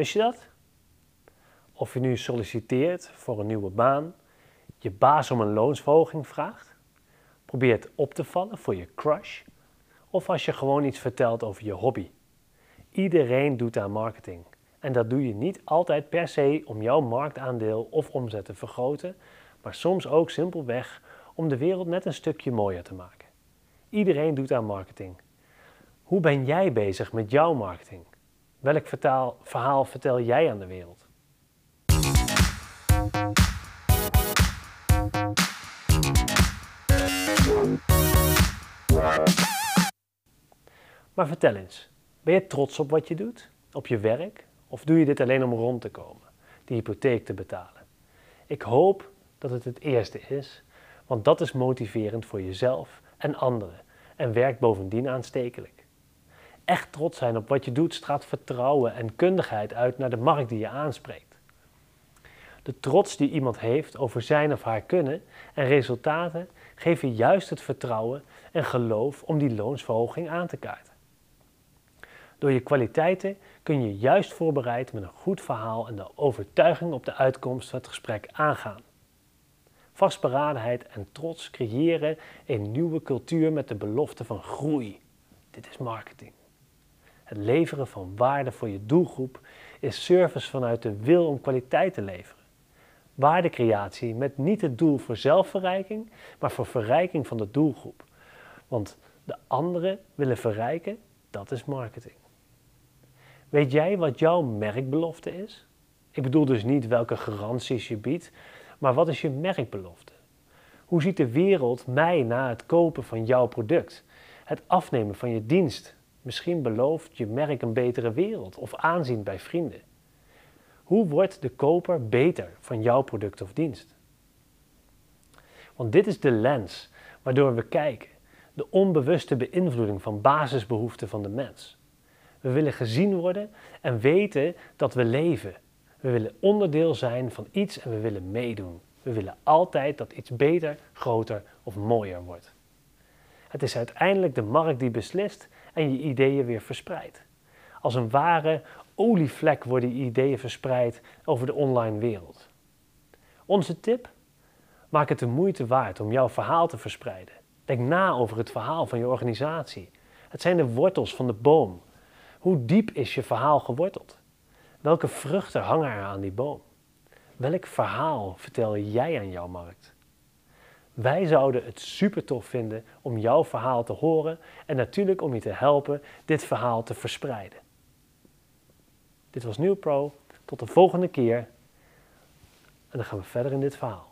Wist je dat? Of je nu solliciteert voor een nieuwe baan, je baas om een loonsverhoging vraagt, probeert op te vallen voor je crush, of als je gewoon iets vertelt over je hobby. Iedereen doet aan marketing. En dat doe je niet altijd per se om jouw marktaandeel of omzet te vergroten, maar soms ook simpelweg om de wereld net een stukje mooier te maken. Iedereen doet aan marketing. Hoe ben jij bezig met jouw marketing? Welk verhaal vertel jij aan de wereld? Maar vertel eens, ben je trots op wat je doet? Op je werk? Of doe je dit alleen om rond te komen, de hypotheek te betalen? Ik hoop dat het het eerste is, want dat is motiverend voor jezelf en anderen en werkt bovendien aanstekelijk. Echt trots zijn op wat je doet straalt vertrouwen en kundigheid uit naar de markt die je aanspreekt. De trots die iemand heeft over zijn of haar kunnen en resultaten geven juist het vertrouwen en geloof om die loonsverhoging aan te kaarten. Door je kwaliteiten kun je juist voorbereid met een goed verhaal en de overtuiging op de uitkomst van het gesprek aangaan. Vastberadenheid en trots creëren een nieuwe cultuur met de belofte van groei. Dit is marketing. Het leveren van waarde voor je doelgroep is service vanuit de wil om kwaliteit te leveren. Waardecreatie met niet het doel voor zelfverrijking, maar voor verrijking van de doelgroep. Want de anderen willen verrijken, dat is marketing. Weet jij wat jouw merkbelofte is? Ik bedoel dus niet welke garanties je biedt, maar wat is je merkbelofte? Hoe ziet de wereld mij na het kopen van jouw product? Het afnemen van je dienst? Misschien belooft je merk een betere wereld of aanzien bij vrienden. Hoe wordt de koper beter van jouw product of dienst? Want dit is de lens waardoor we kijken, de onbewuste beïnvloeding van basisbehoeften van de mens. We willen gezien worden en weten dat we leven. We willen onderdeel zijn van iets en we willen meedoen. We willen altijd dat iets beter, groter of mooier wordt. Het is uiteindelijk de markt die beslist en je ideeën weer verspreidt. Als een ware olievlek worden je ideeën verspreid over de online wereld. Onze tip? Maak het de moeite waard om jouw verhaal te verspreiden. Denk na over het verhaal van je organisatie. Het zijn de wortels van de boom. Hoe diep is je verhaal geworteld? Welke vruchten hangen er aan die boom? Welk verhaal vertel jij aan jouw markt? Wij zouden het super tof vinden om jouw verhaal te horen en natuurlijk om je te helpen dit verhaal te verspreiden. Dit was Nieuw Pro. Tot de volgende keer. En dan gaan we verder in dit verhaal.